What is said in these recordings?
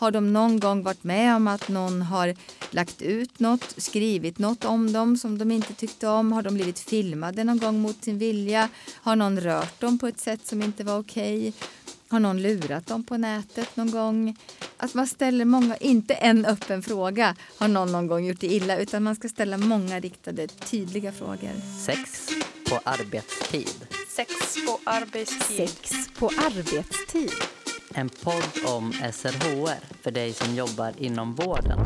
Har de någon gång varit med om att någon har lagt ut något, skrivit något om dem som de inte tyckte om? Har de blivit filmade någon gång mot sin vilja? Har någon rört dem på ett sätt som inte var okej? Okay? Har någon lurat dem på nätet någon gång? Att man ställer många, inte en öppen fråga, har någon någon gång gjort det illa, utan man ska ställa många riktade, tydliga frågor. Sex på arbetstid. Sex på arbetstid. Sex på arbetstid. En podd om SRHR för dig som jobbar inom vården.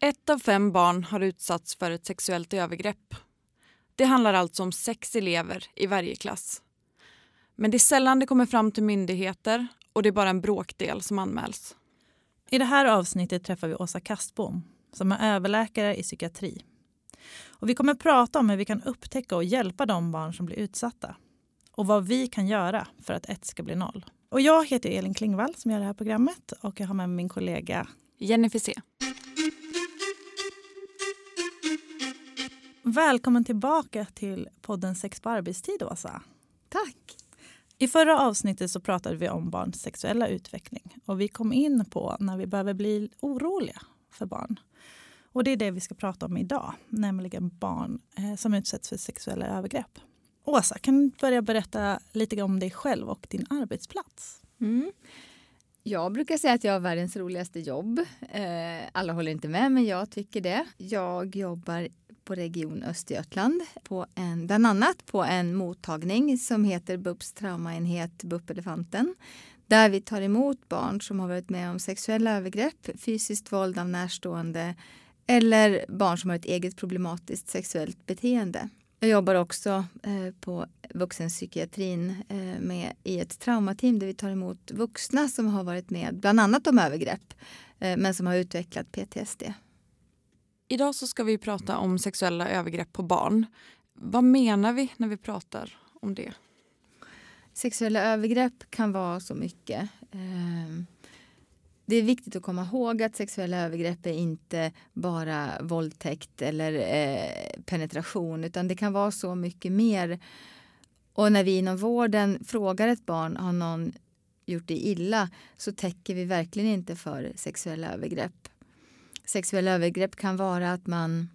Ett av fem barn har utsatts för ett sexuellt övergrepp. Det handlar alltså om sex elever i varje klass. Men det är sällan det kommer fram till myndigheter och det är bara en bråkdel som anmäls. I det här avsnittet träffar vi Åsa Kastbom som är överläkare i psykiatri. Och vi kommer att prata om hur vi kan upptäcka och hjälpa de barn som blir utsatta och vad vi kan göra för att ett ska bli noll. Och jag heter Elin Klingvall som gör det här programmet och jag har med mig min kollega Jennifer C. Välkommen tillbaka till podden Sex på arbetstid, Åsa. Tack. I förra avsnittet så pratade vi om barns sexuella utveckling och vi kom in på när vi behöver bli oroliga för barn. Och Det är det vi ska prata om idag, nämligen barn eh, som utsätts för sexuella övergrepp. Åsa, kan du börja berätta lite om dig själv och din arbetsplats? Mm. Jag brukar säga att jag har världens roligaste jobb. Eh, alla håller inte med, men jag tycker det. Jag jobbar på Region Östergötland, på en, bland annat på en mottagning som heter BUPs traumaenhet BUP Elefanten där vi tar emot barn som har varit med om sexuella övergrepp, fysiskt våld av närstående eller barn som har ett eget problematiskt sexuellt beteende. Jag jobbar också eh, på vuxenpsykiatrin eh, med, i ett traumateam där vi tar emot vuxna som har varit med bland annat om övergrepp eh, men som har utvecklat PTSD. Idag så ska vi prata om sexuella övergrepp på barn. Vad menar vi när vi pratar om det? Sexuella övergrepp kan vara så mycket. Ehm, det är viktigt att komma ihåg att sexuella övergrepp är inte bara våldtäkt eller eh, penetration utan det kan vara så mycket mer. Och när vi inom vården frågar ett barn har någon gjort det illa så täcker vi verkligen inte för sexuella övergrepp sexuella övergrepp kan vara att man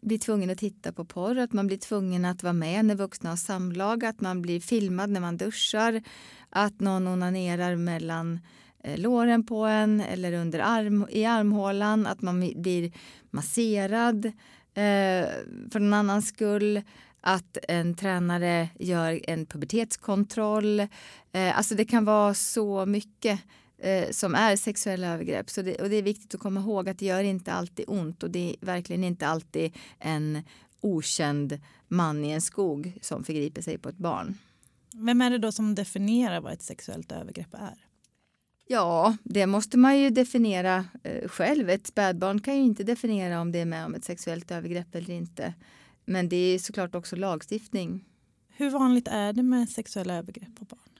blir tvungen att titta på porr, att man blir tvungen att vara med när vuxna har samlag, att man blir filmad när man duschar, att någon onanerar mellan eh, låren på en eller under arm, i armhålan, att man blir masserad eh, för någon annans skull, att en tränare gör en pubertetskontroll. Eh, alltså det kan vara så mycket eh, som är sexuella övergrepp. Så det, och det är viktigt att komma ihåg att det gör inte alltid ont och det är verkligen inte alltid en okänd man i en skog som förgriper sig på ett barn. Vem är det då som definierar vad ett sexuellt övergrepp är? Ja, det måste man ju definiera eh, själv. Ett spädbarn kan ju inte definiera om det är med om ett sexuellt övergrepp eller inte. Men det är såklart också lagstiftning. Hur vanligt är det med sexuella övergrepp på barn?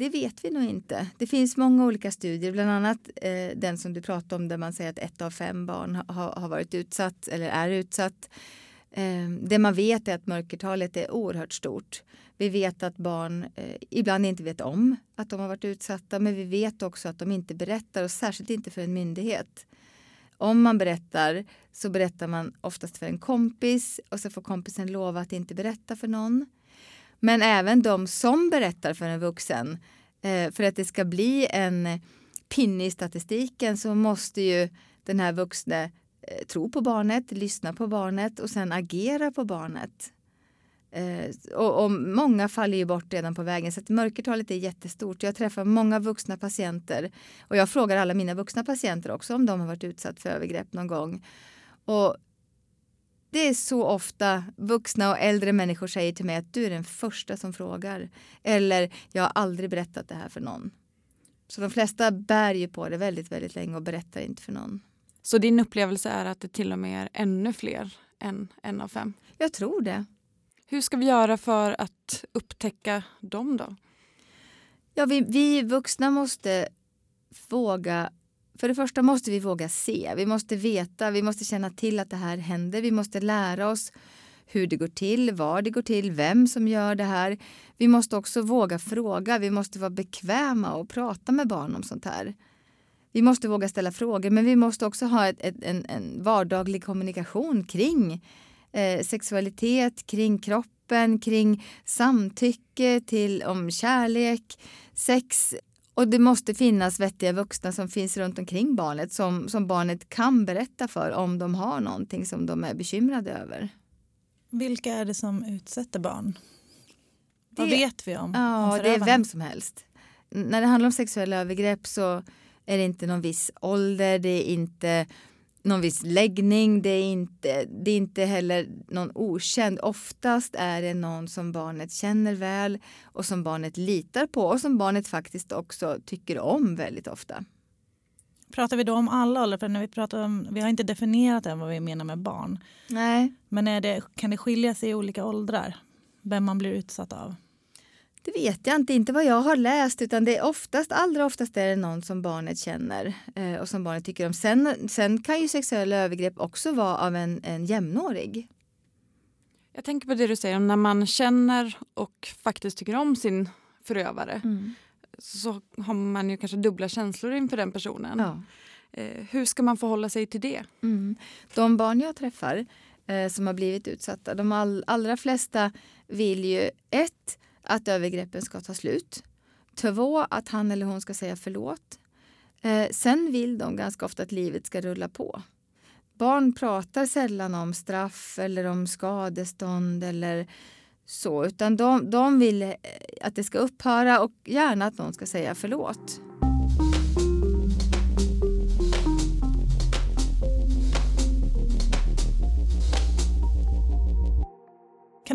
Det vet vi nog inte. Det finns många olika studier, bland annat eh, den som du pratade om där man säger att ett av fem barn ha, har varit utsatt eller är utsatt. Eh, det man vet är att mörkertalet är oerhört stort. Vi vet att barn eh, ibland inte vet om att de har varit utsatta men vi vet också att de inte berättar och särskilt inte för en myndighet. Om man berättar så berättar man oftast för en kompis och så får kompisen lova att inte berätta för någon. Men även de som berättar för en vuxen. Eh, för att det ska bli en pinne i statistiken så måste ju den här vuxne eh, tro på barnet, lyssna på barnet och sen agera på barnet. Eh, och, och, många faller ju bort redan på vägen så att mörkertalet är jättestort. Jag träffar många vuxna patienter och jag frågar alla mina vuxna patienter också om de har varit utsatt för övergrepp någon gång. Och det är så ofta vuxna och äldre människor säger till mig att du är den första som frågar. Eller jag har aldrig berättat det här för någon. Så de flesta bär ju på det väldigt, väldigt länge och berättar inte för någon. Så din upplevelse är att det till och med är ännu fler än en av fem? Jag tror det. Hur ska vi göra för att upptäcka dem då? Ja, vi, vi vuxna måste våga för det första måste vi våga se, vi måste veta, vi måste känna till att det här händer. Vi måste lära oss hur det går till, var det går till, vem som gör det här. Vi måste också våga fråga, vi måste vara bekväma och prata med barn om sånt här. Vi måste våga ställa frågor men vi måste också ha ett, ett, en, en vardaglig kommunikation kring eh, sexualitet, kring kroppen, kring samtycke, till om kärlek, sex. Och det måste finnas vettiga vuxna som finns runt omkring barnet som, som barnet kan berätta för om de har någonting som de är bekymrade över. Vilka är det som utsätter barn? Vad Det- vet vi om, Ja, om det är vem som helst. När det handlar om sexuella övergrepp så är det inte någon viss ålder, det är inte någon viss läggning, det är inte, det är inte heller någon okänd. Oftast är det någon som barnet känner väl och som barnet litar på och som barnet faktiskt också tycker om väldigt ofta. Pratar vi då om alla åldrar? För när vi, pratar om, vi har inte definierat än vad vi menar med barn. Nej, Men är det, kan det skilja sig i olika åldrar? Vem man blir utsatt av? Det vet jag inte, inte vad jag har läst utan det är oftast, allra oftast är det någon som barnet känner eh, och som barnet tycker om. Sen, sen kan ju sexuella övergrepp också vara av en, en jämnårig. Jag tänker på det du säger om när man känner och faktiskt tycker om sin förövare så har man ju kanske dubbla känslor inför den personen. Ja. Eh, hur ska man förhålla sig till det? Mm. De barn jag träffar eh, som har blivit utsatta, de all, allra flesta vill ju ett, att övergreppen ska ta slut. Två, att han eller hon ska säga förlåt. Eh, sen vill de ganska ofta att livet ska rulla på. Barn pratar sällan om straff eller om skadestånd eller så, utan de, de vill eh, att det ska upphöra och gärna att någon ska säga förlåt.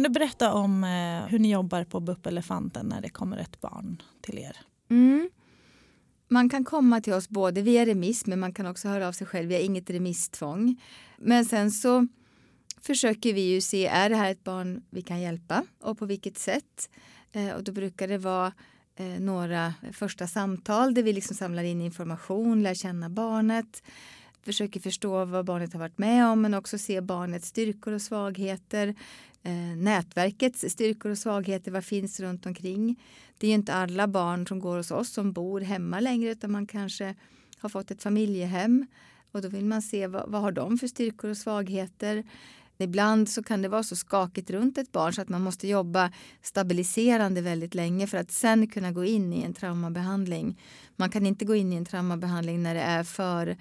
Du berätta om eh, hur ni jobbar på BUP Elefanten när det kommer ett barn till er? Mm. Man kan komma till oss både via remiss men man kan också höra av sig själv. Vi har inget remisstvång. Men sen så försöker vi ju se, är det här ett barn vi kan hjälpa och på vilket sätt? Eh, och då brukar det vara eh, några första samtal där vi liksom samlar in information, lär känna barnet, försöker förstå vad barnet har varit med om men också se barnets styrkor och svagheter, eh, nätverkets styrkor och svagheter, vad finns runt omkring. Det är ju inte alla barn som går hos oss som bor hemma längre utan man kanske har fått ett familjehem och då vill man se vad, vad har de för styrkor och svagheter. Ibland så kan det vara så skakigt runt ett barn så att man måste jobba stabiliserande väldigt länge för att sen kunna gå in i en traumabehandling. Man kan inte gå in i en traumabehandling när det är för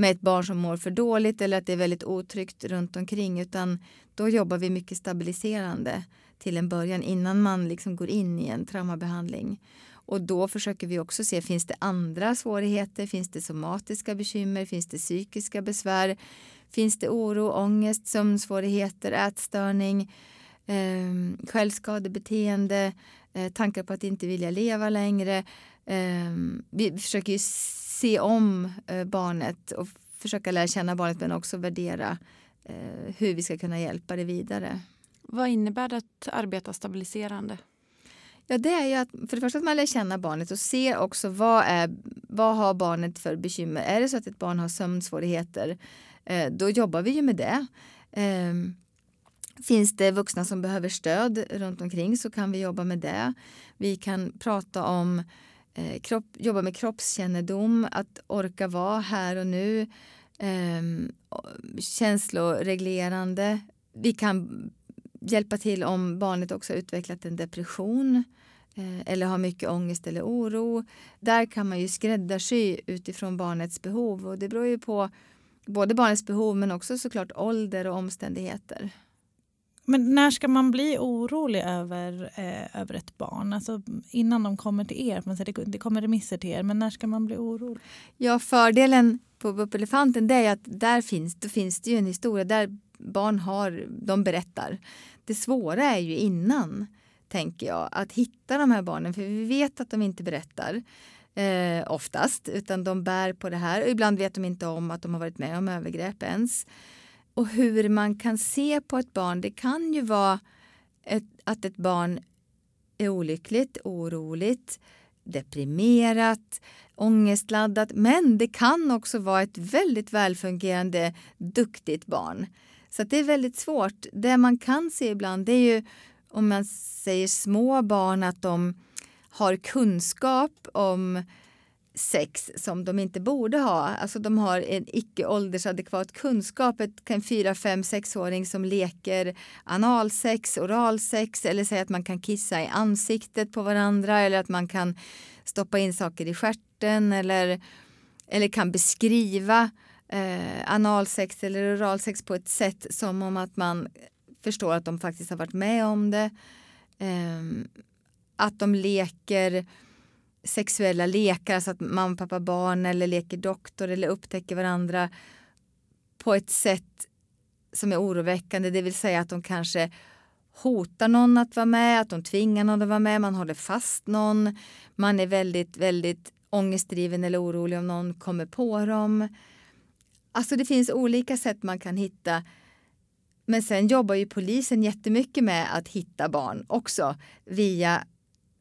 med ett barn som mår för dåligt eller att det är väldigt otryggt runt omkring utan då jobbar vi mycket stabiliserande till en början innan man liksom går in i en traumabehandling. Och då försöker vi också se, finns det andra svårigheter? Finns det somatiska bekymmer? Finns det psykiska besvär? Finns det oro, ångest, sömnsvårigheter, ätstörning, eh, självskadebeteende, eh, tankar på att inte vilja leva längre? Eh, vi försöker ju se om eh, barnet och försöka lära känna barnet men också värdera eh, hur vi ska kunna hjälpa det vidare. Vad innebär det att arbeta stabiliserande? Ja, det är ju att för det första att man lär känna barnet och ser också vad, är, vad har barnet för bekymmer. Är det så att ett barn har sömnsvårigheter, eh, då jobbar vi ju med det. Eh, finns det vuxna som behöver stöd runt omkring så kan vi jobba med det. Vi kan prata om eh, kropp, jobba med kroppskännedom, att orka vara här och nu. Eh, känsloreglerande. Vi kan hjälpa till om barnet också har utvecklat en depression eh, eller har mycket ångest eller oro. Där kan man ju skräddarsy utifrån barnets behov och det beror ju på både barnets behov men också såklart ålder och omständigheter. Men när ska man bli orolig över, eh, över ett barn? Alltså innan de kommer till er, man säger, det, det kommer remisser till er, men när ska man bli orolig? Ja, fördelen på BUP Elefanten det är att där finns, då finns det ju en historia där barn har, de berättar. Det svåra är ju innan, tänker jag, att hitta de här barnen för vi vet att de inte berättar eh, oftast utan de bär på det här och ibland vet de inte om att de har varit med om övergrepp ens. Och hur man kan se på ett barn, det kan ju vara ett, att ett barn är olyckligt, oroligt. deprimerat, ångestladdat men det kan också vara ett väldigt välfungerande, duktigt barn. Så det är väldigt svårt. Det man kan se ibland det är ju om man säger små barn att de har kunskap om sex som de inte borde ha. Alltså de har en icke åldersadekvat kunskap. En 4, 5, 6-åring som leker analsex, oralsex eller säger att man kan kissa i ansiktet på varandra eller att man kan stoppa in saker i stjärten eller, eller kan beskriva eh, analsex eller oralsex på ett sätt som om att man förstår att de faktiskt har varit med om det. Eh, att de leker sexuella lekar, alltså att mamma, pappa, barn eller leker doktor eller upptäcker varandra på ett sätt som är oroväckande, det vill säga att de kanske hotar någon att vara med, att de tvingar någon att vara med, man håller fast någon, man är väldigt, väldigt ångestdriven eller orolig om någon kommer på dem. Alltså det finns olika sätt man kan hitta. Men sen jobbar ju polisen jättemycket med att hitta barn också via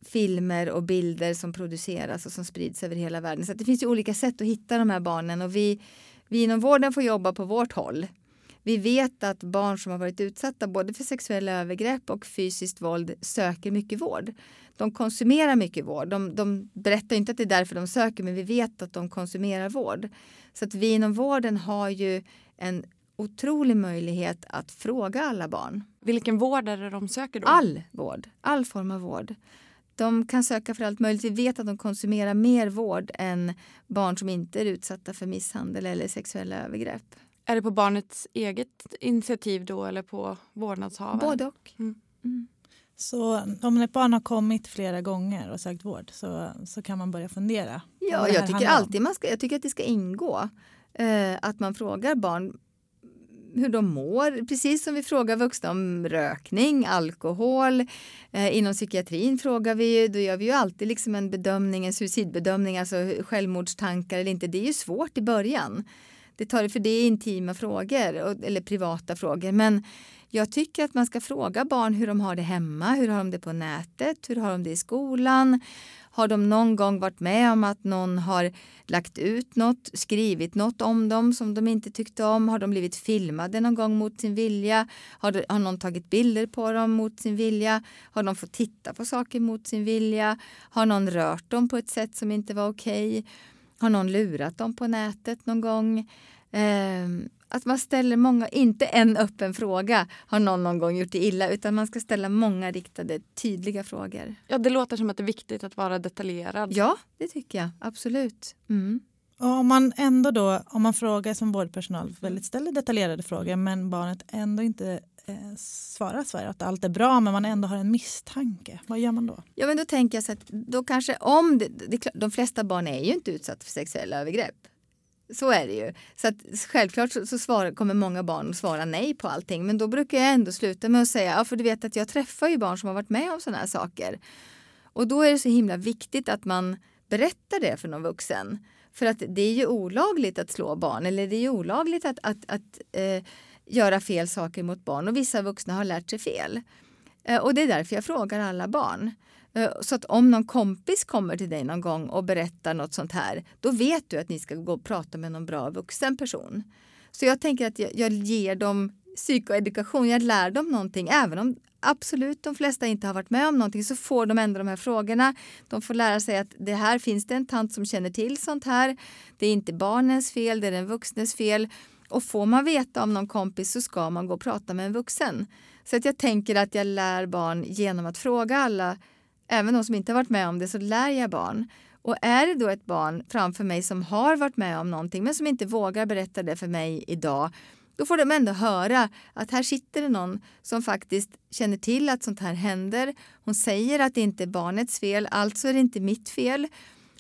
filmer och bilder som produceras och som sprids över hela världen. Så det finns ju olika sätt att hitta de här barnen och vi, vi inom vården får jobba på vårt håll. Vi vet att barn som har varit utsatta både för sexuella övergrepp och fysiskt våld söker mycket vård. De konsumerar mycket vård. De, de berättar inte att det är därför de söker men vi vet att de konsumerar vård. Så att vi inom vården har ju en otrolig möjlighet att fråga alla barn. Vilken vård är det de söker då? All vård, all form av vård. De kan söka för allt möjligt. Vi vet att de konsumerar mer vård än barn som inte är utsatta för misshandel eller sexuella övergrepp. Är det på barnets eget initiativ då eller på vårdnadshavare? Både och. Mm. Mm. Så om ett barn har kommit flera gånger och sökt vård så, så kan man börja fundera? Ja, jag tycker alltid man ska, jag tycker att det ska ingå. Eh, att man frågar barn hur de mår, precis som vi frågar vuxna om rökning, alkohol. Eh, inom psykiatrin frågar vi ju, då gör vi ju alltid liksom en bedömning, en suicidbedömning, alltså självmordstankar eller inte. Det är ju svårt i början. Det tar för det är intima frågor eller privata frågor. Men jag tycker att man ska fråga barn hur de har det hemma, hur har de det på nätet, hur har de det i skolan? Har de någon gång varit med om att någon har lagt ut något, skrivit något om dem som de inte tyckte om? Har de blivit filmade någon gång mot sin vilja? Har, de, har någon tagit bilder på dem mot sin vilja? Har de fått titta på saker mot sin vilja? Har någon rört dem på ett sätt som inte var okej? Okay? Har någon lurat dem på nätet någon gång? Eh, att man ställer många, inte en öppen fråga har någon någon gång gjort det illa utan man ska ställa många riktade tydliga frågor. Ja, det låter som att det är viktigt att vara detaljerad. Ja, det tycker jag absolut. Mm. Och om man ändå då, om man frågar som vårdpersonal, väldigt ställer detaljerade frågor men barnet ändå inte eh, svarar så att allt är bra men man ändå har en misstanke. Vad gör man då? Ja men då tänker jag så att då kanske om det, det, de flesta barn är ju inte utsatta för sexuella övergrepp. Så är det ju. Så att självklart så, så svarar, kommer många barn att svara nej på allting. Men då brukar jag ändå sluta med att säga, ja för du vet att jag träffar ju barn som har varit med om sådana här saker. Och då är det så himla viktigt att man berättar det för någon vuxen. För att det är ju olagligt att slå barn eller det är ju olagligt att, att, att eh, göra fel saker mot barn och vissa vuxna har lärt sig fel. Eh, och det är därför jag frågar alla barn. Eh, så att om någon kompis kommer till dig någon gång och berättar något sånt här, då vet du att ni ska gå och prata med någon bra vuxen person. Så jag tänker att jag, jag ger dem psykoedukation, jag lär dem någonting. Även om absolut de flesta inte har varit med om någonting så får de ändå de här frågorna. De får lära sig att det här finns det en tant som känner till sånt här. Det är inte barnens fel, det är den vuxnes fel. Och får man veta om någon kompis så ska man gå och prata med en vuxen. Så att jag tänker att jag lär barn genom att fråga alla även de som inte har varit med om det, så lär jag barn. Och är det då ett barn framför mig som har varit med om någonting men som inte vågar berätta det för mig idag, då får de ändå höra att här sitter det någon som faktiskt känner till att sånt här händer. Hon säger att det inte är barnets fel, alltså är det inte mitt fel.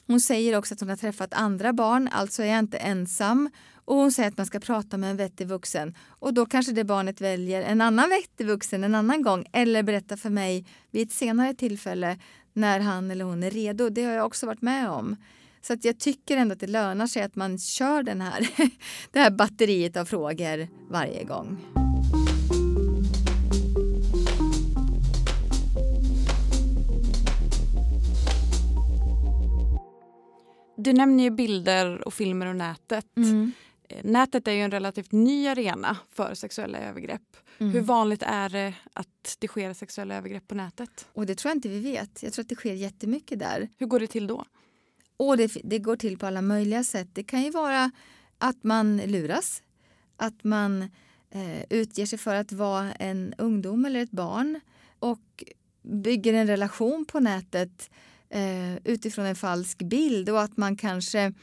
Hon säger också att hon har träffat andra barn, alltså är jag inte ensam. Och hon säger att man ska prata med en vettig vuxen. Och då kanske det barnet väljer en annan vettig vuxen en annan gång. Eller berättar för mig vid ett senare tillfälle när han eller hon är redo. Det har jag också varit med om. Så att jag tycker ändå att det lönar sig att man kör den här, det här batteriet av frågor varje gång. Du nämner ju bilder och filmer och nätet. Mm. Nätet är ju en relativt ny arena för sexuella övergrepp. Mm. Hur vanligt är det att det sker sexuella övergrepp på nätet? Och det tror jag inte vi vet. Jag tror att det sker jättemycket där. Hur går det till då? Och det, det går till på alla möjliga sätt. Det kan ju vara att man luras. Att man eh, utger sig för att vara en ungdom eller ett barn och bygger en relation på nätet eh, utifrån en falsk bild och att man kanske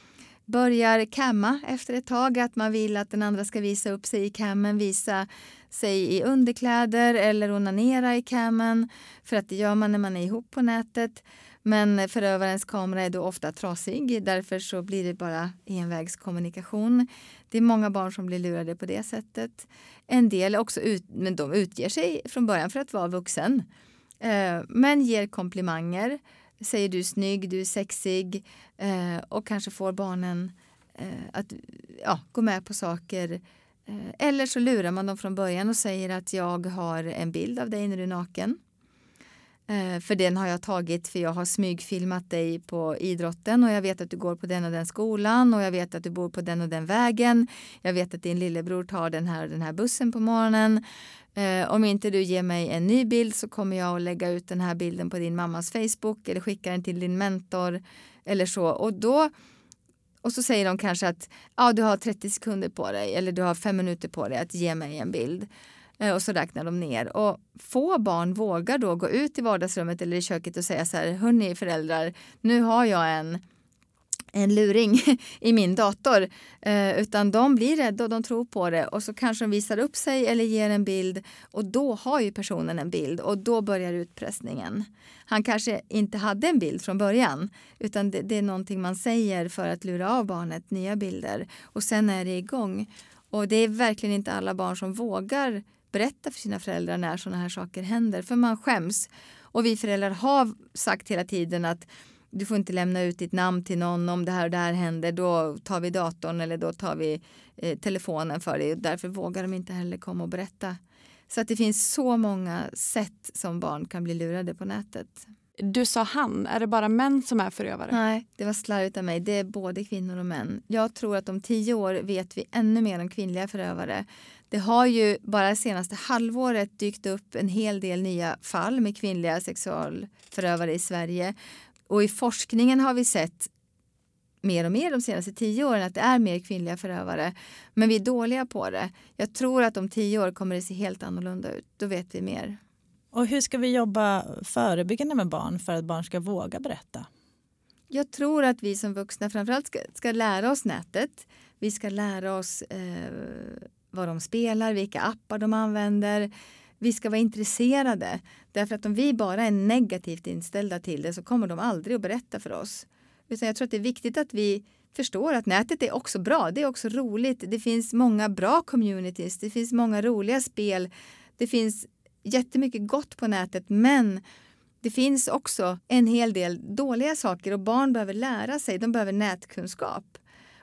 börjar kamma efter ett tag. Att man vill att den andra ska visa upp sig i kammen, visa sig i underkläder eller onanera i kammen. För att det gör man när man är ihop på nätet. Men förövarens kamera är då ofta trasig. Därför så blir det bara envägskommunikation. Det är många barn som blir lurade på det sättet. En del också ut, men de utger sig från början för att vara vuxen. Eh, men ger komplimanger. Säger du är snygg, du är sexig eh, och kanske får barnen eh, att ja, gå med på saker. Eh, eller så lurar man dem från början och säger att jag har en bild av dig när du är naken. Eh, för den har jag tagit för jag har smygfilmat dig på idrotten och jag vet att du går på den och den skolan och jag vet att du bor på den och den vägen. Jag vet att din lillebror tar den här och den här bussen på morgonen. Eh, om inte du ger mig en ny bild så kommer jag att lägga ut den här bilden på din mammas Facebook eller skicka den till din mentor eller så. Och då och så säger de kanske att ja, du har 30 sekunder på dig eller du har fem minuter på dig att ge mig en bild. Eh, och så räknar de ner. Och få barn vågar då gå ut i vardagsrummet eller i köket och säga så här, hörni föräldrar, nu har jag en en luring i min dator. Eh, utan de blir rädda och de tror på det och så kanske de visar upp sig eller ger en bild och då har ju personen en bild och då börjar utpressningen. Han kanske inte hade en bild från början utan det, det är någonting man säger för att lura av barnet nya bilder och sen är det igång. Och det är verkligen inte alla barn som vågar berätta för sina föräldrar när sådana här saker händer för man skäms. Och vi föräldrar har sagt hela tiden att du får inte lämna ut ditt namn till någon om det här och det här händer. Då tar vi datorn eller då tar vi eh, telefonen för dig. Därför vågar de inte heller komma och berätta. Så att det finns så många sätt som barn kan bli lurade på nätet. Du sa han. Är det bara män som är förövare? Nej, det var slarvigt av mig. Det är både kvinnor och män. Jag tror att om tio år vet vi ännu mer om kvinnliga förövare. Det har ju bara det senaste halvåret dykt upp en hel del nya fall med kvinnliga sexualförövare i Sverige. Och i forskningen har vi sett mer och mer de senaste tio åren att det är mer kvinnliga förövare. Men vi är dåliga på det. Jag tror att om tio år kommer det se helt annorlunda ut. Då vet vi mer. Och hur ska vi jobba förebyggande med barn för att barn ska våga berätta? Jag tror att vi som vuxna framförallt ska, ska lära oss nätet. Vi ska lära oss eh, vad de spelar, vilka appar de använder. Vi ska vara intresserade. Därför att om vi bara är negativt inställda till det så kommer de aldrig att berätta för oss. Utan jag tror att det är viktigt att vi förstår att nätet är också bra. Det är också roligt. Det finns många bra communities. Det finns många roliga spel. Det finns jättemycket gott på nätet men det finns också en hel del dåliga saker och barn behöver lära sig. De behöver nätkunskap.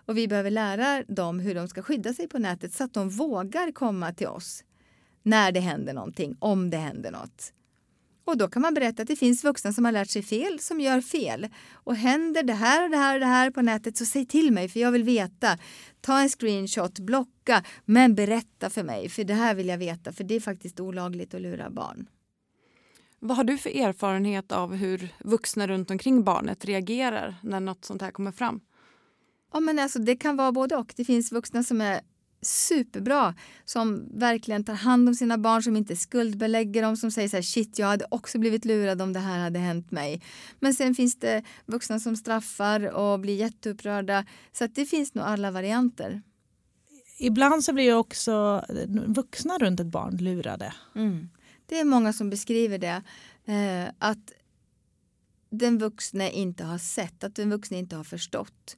Och vi behöver lära dem hur de ska skydda sig på nätet så att de vågar komma till oss när det händer någonting, om det händer något. Och då kan man berätta att det finns vuxna som har lärt sig fel, som gör fel. Och händer det här och det här och det här på nätet så säg till mig för jag vill veta. Ta en screenshot, blocka, men berätta för mig för det här vill jag veta för det är faktiskt olagligt att lura barn. Vad har du för erfarenhet av hur vuxna runt omkring barnet reagerar när något sånt här kommer fram? Ja, men alltså, det kan vara både och. Det finns vuxna som är superbra som verkligen tar hand om sina barn, som inte skuldbelägger dem, som säger så här, shit, jag hade också blivit lurad om det här hade hänt mig. Men sen finns det vuxna som straffar och blir jätteupprörda. Så det finns nog alla varianter. Ibland så blir ju också vuxna runt ett barn lurade. Mm. Det är många som beskriver det. Eh, att den vuxne inte har sett, att den vuxne inte har förstått.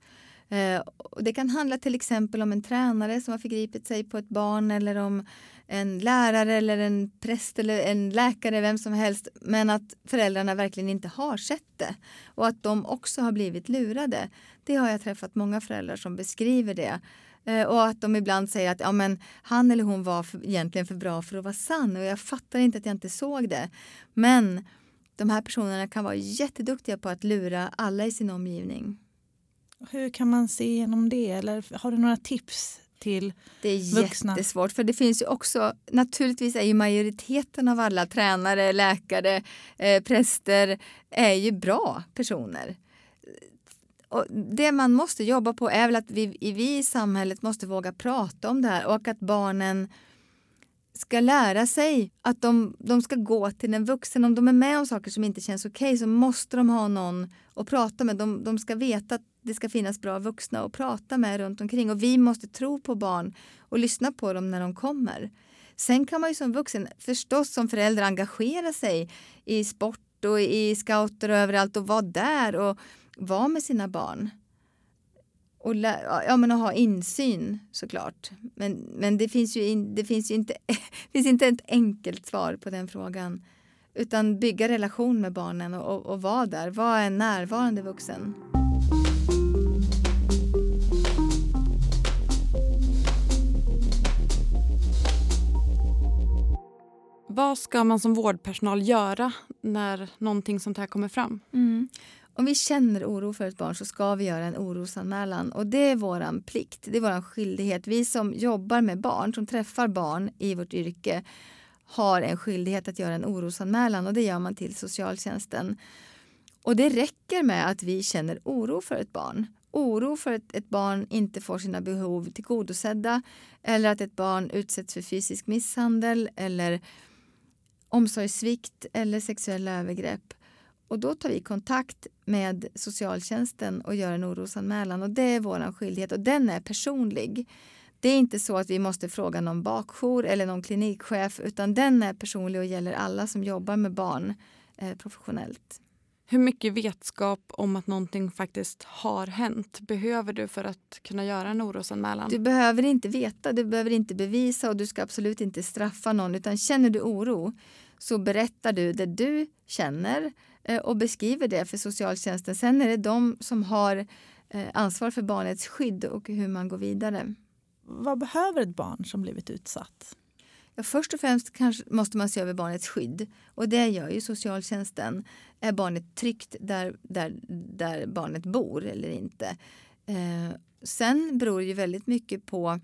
Eh, det kan handla till exempel om en tränare som har förgripit sig på ett barn eller om en lärare eller en präst eller en läkare, vem som helst. Men att föräldrarna verkligen inte har sett det och att de också har blivit lurade. Det har jag träffat många föräldrar som beskriver det. Eh, och att de ibland säger att ja, men han eller hon var för, egentligen för bra för att vara sann och jag fattar inte att jag inte såg det. Men de här personerna kan vara jätteduktiga på att lura alla i sin omgivning. Hur kan man se igenom det? Eller har du några tips till Det är Vuxna. jättesvårt för det finns ju också, naturligtvis är ju majoriteten av alla tränare, läkare, eh, präster är ju bra personer. Och det man måste jobba på är väl att vi, i- vi i samhället måste våga prata om det här och att barnen ska lära sig att de, de ska gå till en vuxen. Om de är med om saker som inte känns okej så måste de ha någon att prata med. De, de ska veta att det ska finnas bra vuxna att prata med runt omkring och vi måste tro på barn och lyssna på dem när de kommer. Sen kan man ju som vuxen förstås som förälder engagera sig i sport och i scouter och överallt och vara där och vara med sina barn. Och, ja, men att ha insyn såklart. Men, men det finns ju, in, det finns ju inte, det finns inte ett enkelt svar på den frågan. Utan bygga relation med barnen och, och, och vara där. Vara en närvarande vuxen. Vad ska man som vårdpersonal göra när någonting sånt här kommer fram? Mm. Om vi känner oro för ett barn så ska vi göra en orosanmälan. Och det är vår plikt, det är vår skyldighet. Vi som jobbar med barn, som träffar barn i vårt yrke har en skyldighet att göra en orosanmälan och det gör man till socialtjänsten. Och det räcker med att vi känner oro för ett barn. Oro för att ett barn inte får sina behov tillgodosedda eller att ett barn utsätts för fysisk misshandel eller omsorgssvikt eller sexuella övergrepp. Och då tar vi kontakt med socialtjänsten och gör en orosanmälan och det är vår skyldighet och den är personlig. Det är inte så att vi måste fråga någon bakjour eller någon klinikchef utan den är personlig och gäller alla som jobbar med barn eh, professionellt. Hur mycket vetskap om att någonting faktiskt har hänt behöver du för att kunna göra en orosanmälan? Du behöver inte veta, du behöver inte bevisa och du ska absolut inte straffa någon utan känner du oro så berättar du det du känner eh, och beskriver det för socialtjänsten. Sen är det de som har eh, ansvar för barnets skydd och hur man går vidare. Vad behöver ett barn som blivit utsatt? Ja, först och främst kanske måste man se över barnets skydd och det gör ju socialtjänsten. Är barnet tryggt där, där, där barnet bor eller inte? Eh, sen beror det ju väldigt mycket på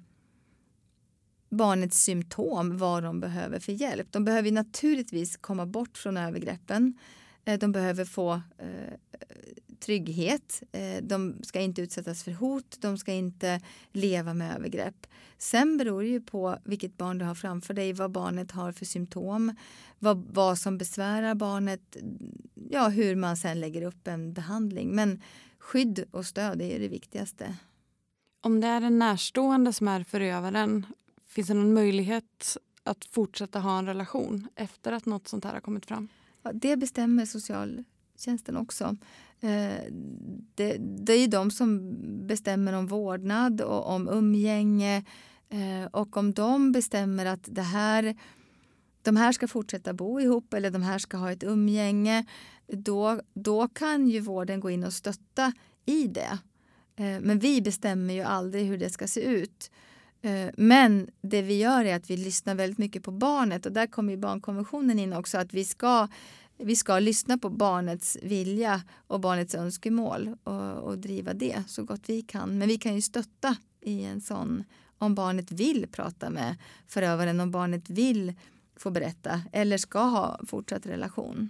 barnets symptom, vad de behöver för hjälp. De behöver ju naturligtvis komma bort från övergreppen. Eh, de behöver få eh, trygghet. Eh, de ska inte utsättas för hot. De ska inte leva med övergrepp. Sen beror det ju på vilket barn du har framför dig, vad barnet har för symptom, vad, vad som besvärar barnet, ja, hur man sen lägger upp en behandling. Men skydd och stöd är det viktigaste. Om det är en närstående som är förövaren, finns det någon möjlighet att fortsätta ha en relation efter att något sånt här har kommit fram? Ja, det bestämmer socialtjänsten också. Eh, det, det är ju de som bestämmer om vårdnad och om umgänge eh, och om de bestämmer att det här, de här ska fortsätta bo ihop eller de här ska ha ett umgänge då, då kan ju vården gå in och stötta i det. Eh, men vi bestämmer ju aldrig hur det ska se ut. Eh, men det vi gör är att vi lyssnar väldigt mycket på barnet och där kommer ju barnkonventionen in också att vi ska, vi ska lyssna på barnets vilja och barnets önskemål och, och driva det så gott vi kan. Men vi kan ju stötta i en sån om barnet vill prata med förövaren, om barnet vill få berätta eller ska ha fortsatt relation.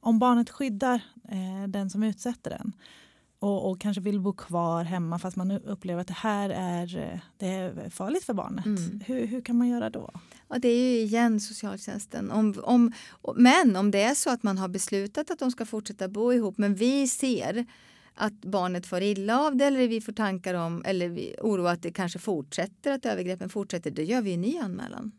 Om barnet skyddar eh, den som utsätter den och, och kanske vill bo kvar hemma fast man upplever att det här är, eh, det är farligt för barnet. Mm. Hur, hur kan man göra då? Ja, det är ju igen socialtjänsten. Om, om, men om det är så att man har beslutat att de ska fortsätta bo ihop men vi ser att barnet får illa av det eller vi får tankar om eller vi oro att det kanske fortsätter, att övergreppen fortsätter, då gör vi en ny anmälan.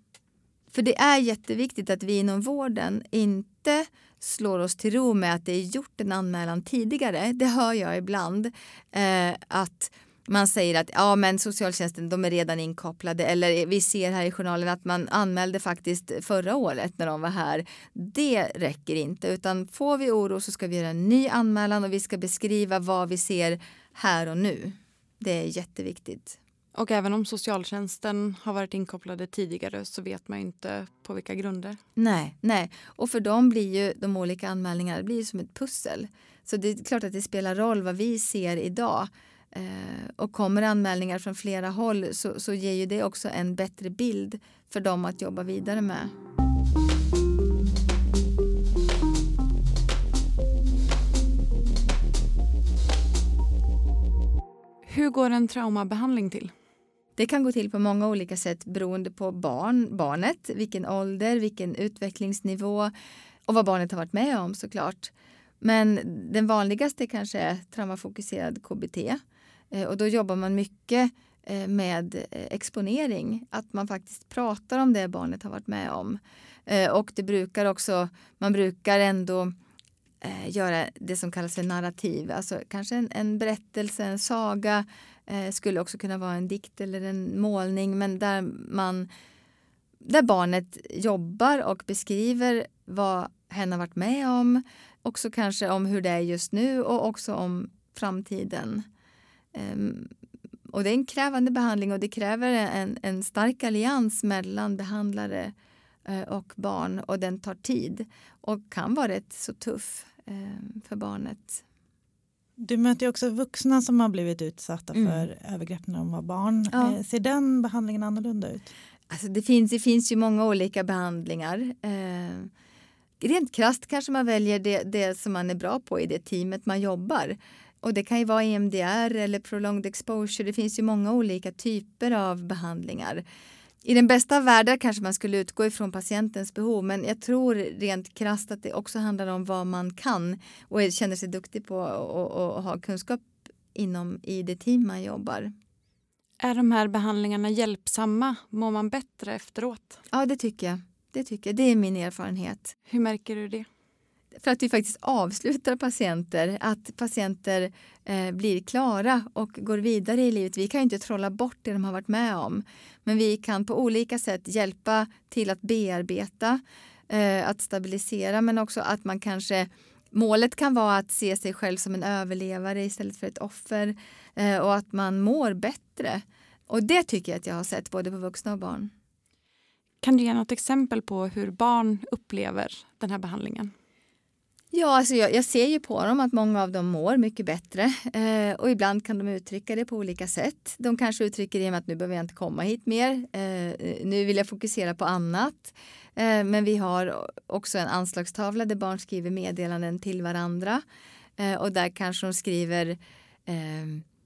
För det är jätteviktigt att vi inom vården inte slår oss till ro med att det är gjort en anmälan tidigare. Det hör jag ibland. Eh, att man säger att ja, men socialtjänsten de är redan inkopplade eller vi ser här i journalen att man anmälde faktiskt förra året när de var här. Det räcker inte utan får vi oro så ska vi göra en ny anmälan och vi ska beskriva vad vi ser här och nu. Det är jätteviktigt. Och även om socialtjänsten har varit inkopplade tidigare så vet man inte på vilka grunder. Nej, nej. Och för dem blir ju de olika anmälningarna det blir som ett pussel. Så det är klart att det spelar roll vad vi ser idag. Eh, och kommer anmälningar från flera håll så, så ger ju det också en bättre bild för dem att jobba vidare med. Hur går en traumabehandling till? Det kan gå till på många olika sätt beroende på barn, barnet, vilken ålder, vilken utvecklingsnivå och vad barnet har varit med om såklart. Men den vanligaste kanske är traumafokuserad KBT eh, och då jobbar man mycket eh, med eh, exponering, att man faktiskt pratar om det barnet har varit med om. Och det brukar också, man brukar ändå göra det som kallas för narrativ, alltså kanske en, en berättelse, en saga, eh, skulle också kunna vara en dikt eller en målning, men där man där barnet jobbar och beskriver vad hen har varit med om, också kanske om hur det är just nu och också om framtiden. Um, och det är en krävande behandling och det kräver en, en stark allians mellan behandlare uh, och barn och den tar tid och kan vara rätt så tuff uh, för barnet. Du möter ju också vuxna som har blivit utsatta mm. för övergrepp när de var barn. Ja. Eh, ser den behandlingen annorlunda ut? Alltså det, finns, det finns ju många olika behandlingar. Eh, rent krasst kanske man väljer det, det som man är bra på i det teamet man jobbar. Och det kan ju vara EMDR eller prolonged exposure. Det finns ju många olika typer av behandlingar. I den bästa av världar kanske man skulle utgå ifrån patientens behov men jag tror rent krasst att det också handlar om vad man kan och känner sig duktig på och, ha kunskap inom i det team man jobbar. Är de här behandlingarna hjälpsamma? Mår man bättre efteråt? Ja, det tycker jag. Det, tycker jag. det är min erfarenhet. Hur märker du det? För att vi faktiskt avslutar patienter, att patienter eh, blir klara och går vidare i livet. Vi kan inte trolla bort det de har varit med om, men vi kan på olika sätt hjälpa till att bearbeta, eh, att stabilisera, men också att man kanske Målet kan vara att se sig själv som en överlevare istället för ett offer eh, och att man mår bättre. Och det tycker jag att jag har sett både på vuxna och barn. Kan du ge något exempel på hur barn upplever den här behandlingen? Ja, alltså jag, jag, ser ju på dem att många av dem mår mycket bättre eh, och ibland kan de uttrycka det på olika sätt. De kanske uttrycker det med att nu behöver jag inte komma hit mer. Eh, nu vill jag fokusera på annat. Eh, men vi har också en anslagstavla där barn skriver meddelanden till varandra eh, och där kanske de skriver eh,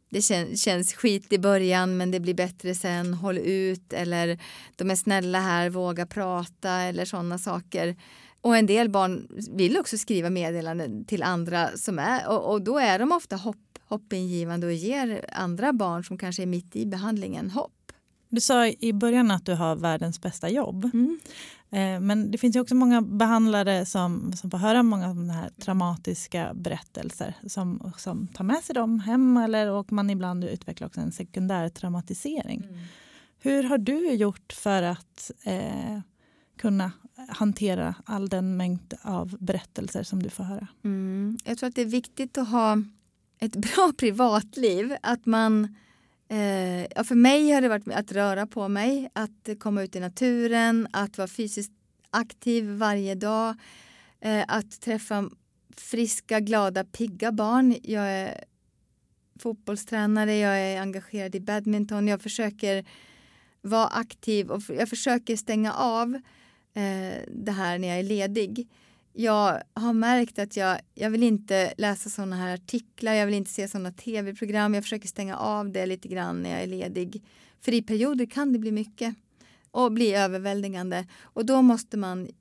det kän, känns skit i början men det blir bättre sen, håll ut eller de är snälla här, våga prata eller sådana saker. Och en del barn vill också skriva meddelanden till andra som är och, och då är de ofta hopp, hoppingivande och ger andra barn som kanske är mitt i behandlingen hopp. Du sa i början att du har världens bästa jobb. Mm. Eh, men det finns ju också många behandlare som, som får höra många av de här traumatiska berättelser som, som tar med sig dem hem eller och man ibland utvecklar också en sekundär traumatisering. Mm. Hur har du gjort för att eh, kunna hantera all den mängd av berättelser som du får höra? Mm. Jag tror att det är viktigt att ha ett bra privatliv. Att man, eh, ja för mig har det varit att röra på mig, att komma ut i naturen, att vara fysiskt aktiv varje dag, eh, att träffa friska, glada, pigga barn. Jag är fotbollstränare, jag är engagerad i badminton, jag försöker vara aktiv och jag försöker stänga av eh, det här när jag är ledig. Jag har märkt att jag, jag vill inte läsa sådana här artiklar, jag vill inte se sådana tv-program. Jag försöker stänga av det lite grann när jag är ledig. För i perioder kan det bli mycket och bli överväldigande. Och då måste man eh,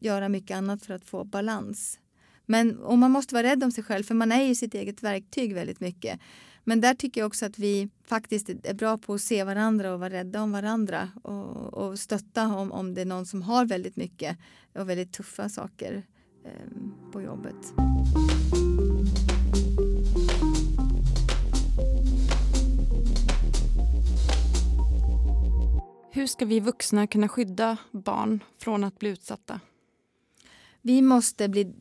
göra mycket annat för att få balans. Men och man måste vara rädd om sig själv för man är ju sitt eget verktyg väldigt mycket. Men där tycker jag också att vi faktiskt är bra på att se varandra och vara rädda om varandra och, och stötta om, om det är någon som har väldigt mycket och väldigt tuffa saker eh, på jobbet. Hur ska vi vuxna kunna skydda barn från att bli utsatta? Vi måste bli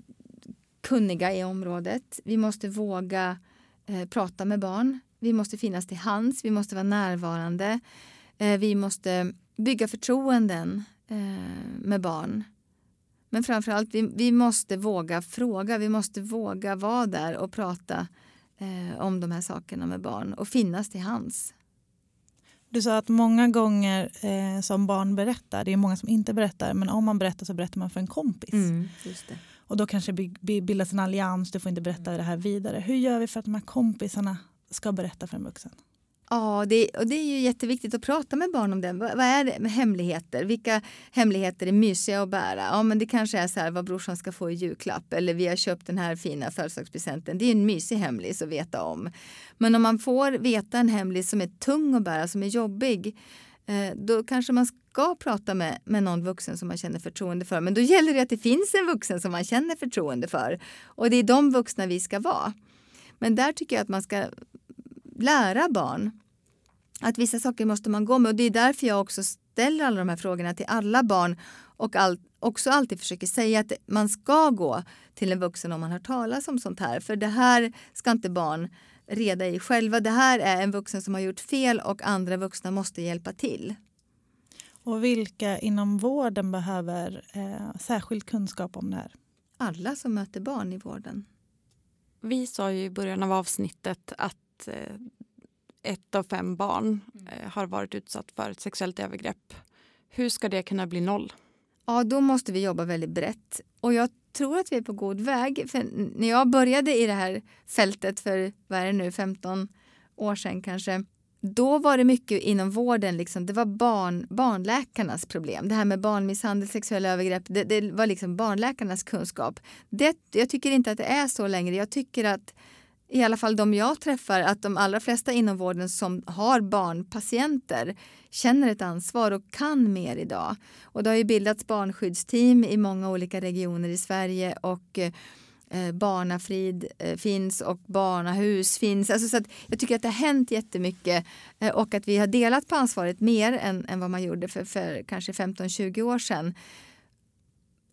kunniga i området. Vi måste våga eh, prata med barn. Vi måste finnas till hands, vi måste vara närvarande. Eh, vi måste bygga förtroenden eh, med barn. Men framförallt, vi, vi måste våga fråga. Vi måste våga vara där och prata eh, om de här sakerna med barn och finnas till hands. Du sa att många gånger eh, som barn berättar, det är många som inte berättar, men om man berättar så berättar man för en kompis. Mm, just det. Och då kanske bildas en allians, du får inte berätta det här vidare. Hur gör vi för att de här kompisarna ska berätta för en vuxen? Ja, det, och det är ju jätteviktigt att prata med barn om det. Vad, vad är det hemligheter? Vilka hemligheter är mysiga att bära? Ja, men det kanske är så här vad brorsan ska få i julklapp eller vi har köpt den här fina födelsedagspresenten. Det är en mysig hemlis att veta om. Men om man får veta en hemlis som är tung att bära, som är jobbig, eh, då kanske man ska prata med, med någon vuxen som man känner förtroende för. Men då gäller det att det finns en vuxen som man känner förtroende för. Och det är de vuxna vi ska vara. Men där tycker jag att man ska lära barn att vissa saker måste man gå med. Och det är därför jag också ställer alla de här frågorna till alla barn och all, också alltid försöker säga att man ska gå till en vuxen om man har talas om sånt här. För det här ska inte barn reda i själva. Det här är en vuxen som har gjort fel och andra vuxna måste hjälpa till. Och vilka inom vården behöver eh, särskild kunskap om det här? Alla som möter barn i vården. Vi sa ju i början av avsnittet att eh, ett av fem barn eh, har varit utsatt för ett sexuellt övergrepp. Hur ska det kunna bli noll? Ja, då måste vi jobba väldigt brett. Och jag tror att vi är på god väg. För när jag började i det här fältet för, vad är det nu, 15 år sedan kanske. Då var det mycket inom vården, liksom, det var barn, barnläkarnas problem. Det här med barnmisshandel, sexuella övergrepp, det, det var liksom barnläkarnas kunskap. Det, jag tycker inte att det är så längre. Jag tycker att i alla fall de jag träffar, att de allra flesta inom vården som har barnpatienter känner ett ansvar och kan mer idag. Och det har ju bildats barnskyddsteam i många olika regioner i Sverige och eh, eh, Barnafrid eh, finns och Barnahus finns. Alltså så jag tycker att det har hänt jättemycket eh, och att vi har delat på ansvaret mer än, än vad man gjorde för, för kanske 15-20 år sedan.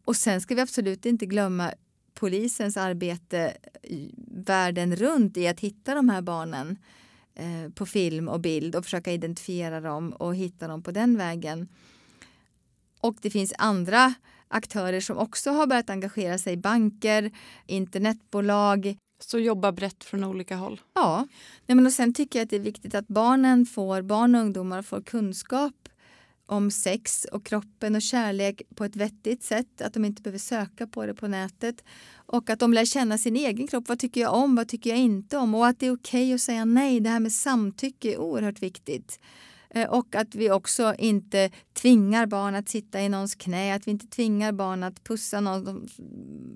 Och sen ska vi absolut inte glömma polisens arbete världen runt i att hitta de här barnen eh, på film och bild och försöka identifiera dem och hitta dem på den vägen. Och det finns andra aktörer som också har börjat engagera sig, banker, internetbolag. Så jobba brett från olika håll? Ja. Nej, men och sen tycker jag att det är viktigt att barnen får, barn och ungdomar får kunskap om sex och kroppen och kärlek på ett vettigt sätt. Att de inte behöver söka på det på nätet. Och att de lär känna sin egen kropp. Vad tycker jag om? Vad tycker jag inte om? Och att det är okej okay att säga nej. Det här med samtycke är oerhört viktigt. Eh, och att vi också inte tvingar barn att sitta i någons knä, att vi inte tvingar barn att pussa någon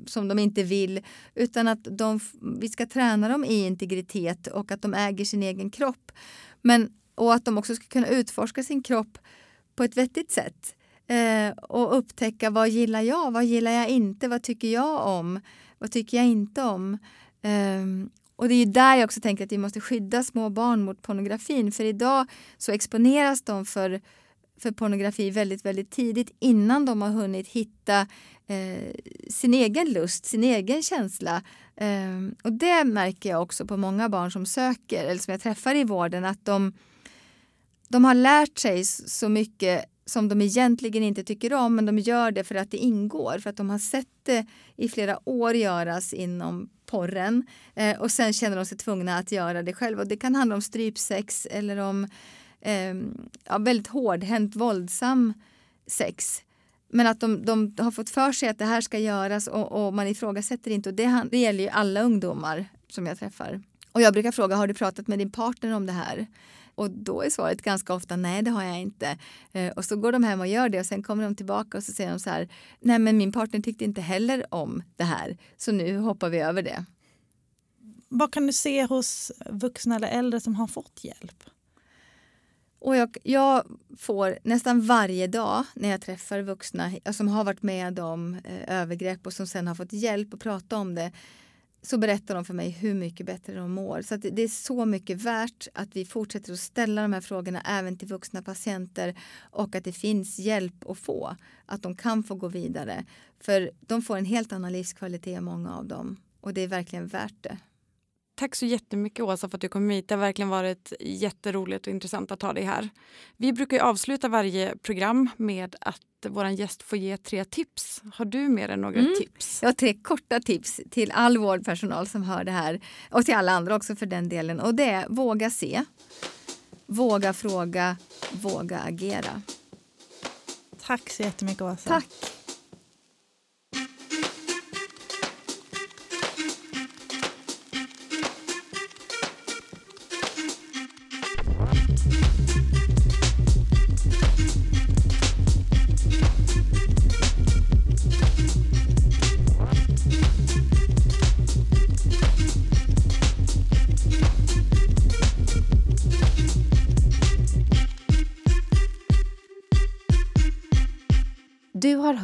som de inte vill. Utan att de, vi ska träna dem i integritet och att de äger sin egen kropp. Men, och att de också ska kunna utforska sin kropp på ett vettigt sätt. Eh, och upptäcka vad gillar jag, vad gillar jag inte, vad tycker jag om, vad tycker jag inte om. Ehm, och det är där jag också tänker att vi måste skydda små barn mot pornografin. För idag så exponeras de för, för pornografi väldigt, väldigt tidigt innan de har hunnit hitta eh, sin egen lust, sin egen känsla. Eh, och det märker jag också på många barn som söker, eller som jag träffar i vården, att de de har lärt sig så mycket som de egentligen inte tycker om men de gör det för att det ingår, för att de har sett det i flera år göras inom porren eh, och sen känner de sig tvungna att göra det själva. det kan handla om strypsex eller om eh, ja, väldigt hårdhänt våldsam sex. Men att de, de, har fått för sig att det här ska göras och, och man ifrågasätter inte. Och det, det gäller ju alla ungdomar som jag träffar. Och jag brukar fråga, har du pratat med din partner om det här? Och då är svaret ganska ofta nej, det har jag inte. Eh, och så går de hem och gör det och sen kommer de tillbaka och så säger de så här, nej men min partner tyckte inte heller om det här, så nu hoppar vi över det. Vad kan du se hos vuxna eller äldre som har fått hjälp? Och jag, jag, får nästan varje dag när jag träffar vuxna som har varit med om eh, övergrepp och som sen har fått hjälp att prata om det så berättar de för mig hur mycket bättre de mår. Så det är så mycket värt att vi fortsätter att ställa de här frågorna även till vuxna patienter och att det finns hjälp att få. Att de kan få gå vidare. För de får en helt annan livskvalitet, många av dem. Och det är verkligen värt det. Tack så jättemycket Åsa för att du kom hit. Det har verkligen varit jätteroligt och intressant att ha dig här. Vi brukar avsluta varje program med att vår gäst får ge tre tips. Har du mer än några mm. tips? Jag har tre korta tips till all vårdpersonal som hör det här och till alla andra också för den delen. Och det är våga se, våga fråga, våga agera. Tack så jättemycket Åsa. Tack.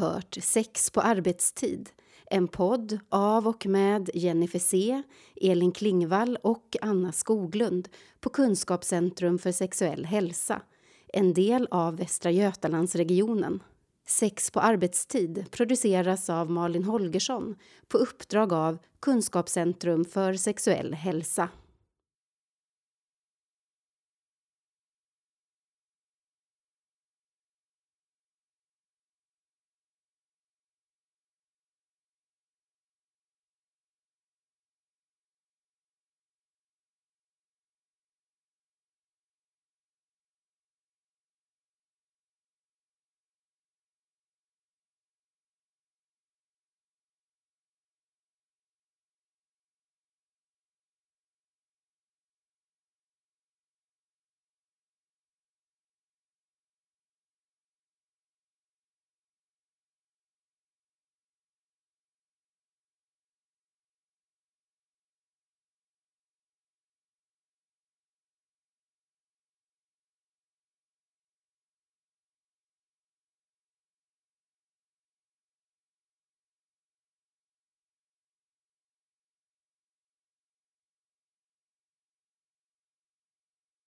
Hört Sex på arbetstid, en podd av och med Jennifer C, Elin Klingvall och Anna Skoglund på Kunskapscentrum för sexuell hälsa, en del av Västra Götalandsregionen. Sex på arbetstid produceras av Malin Holgersson på uppdrag av Kunskapscentrum för sexuell hälsa.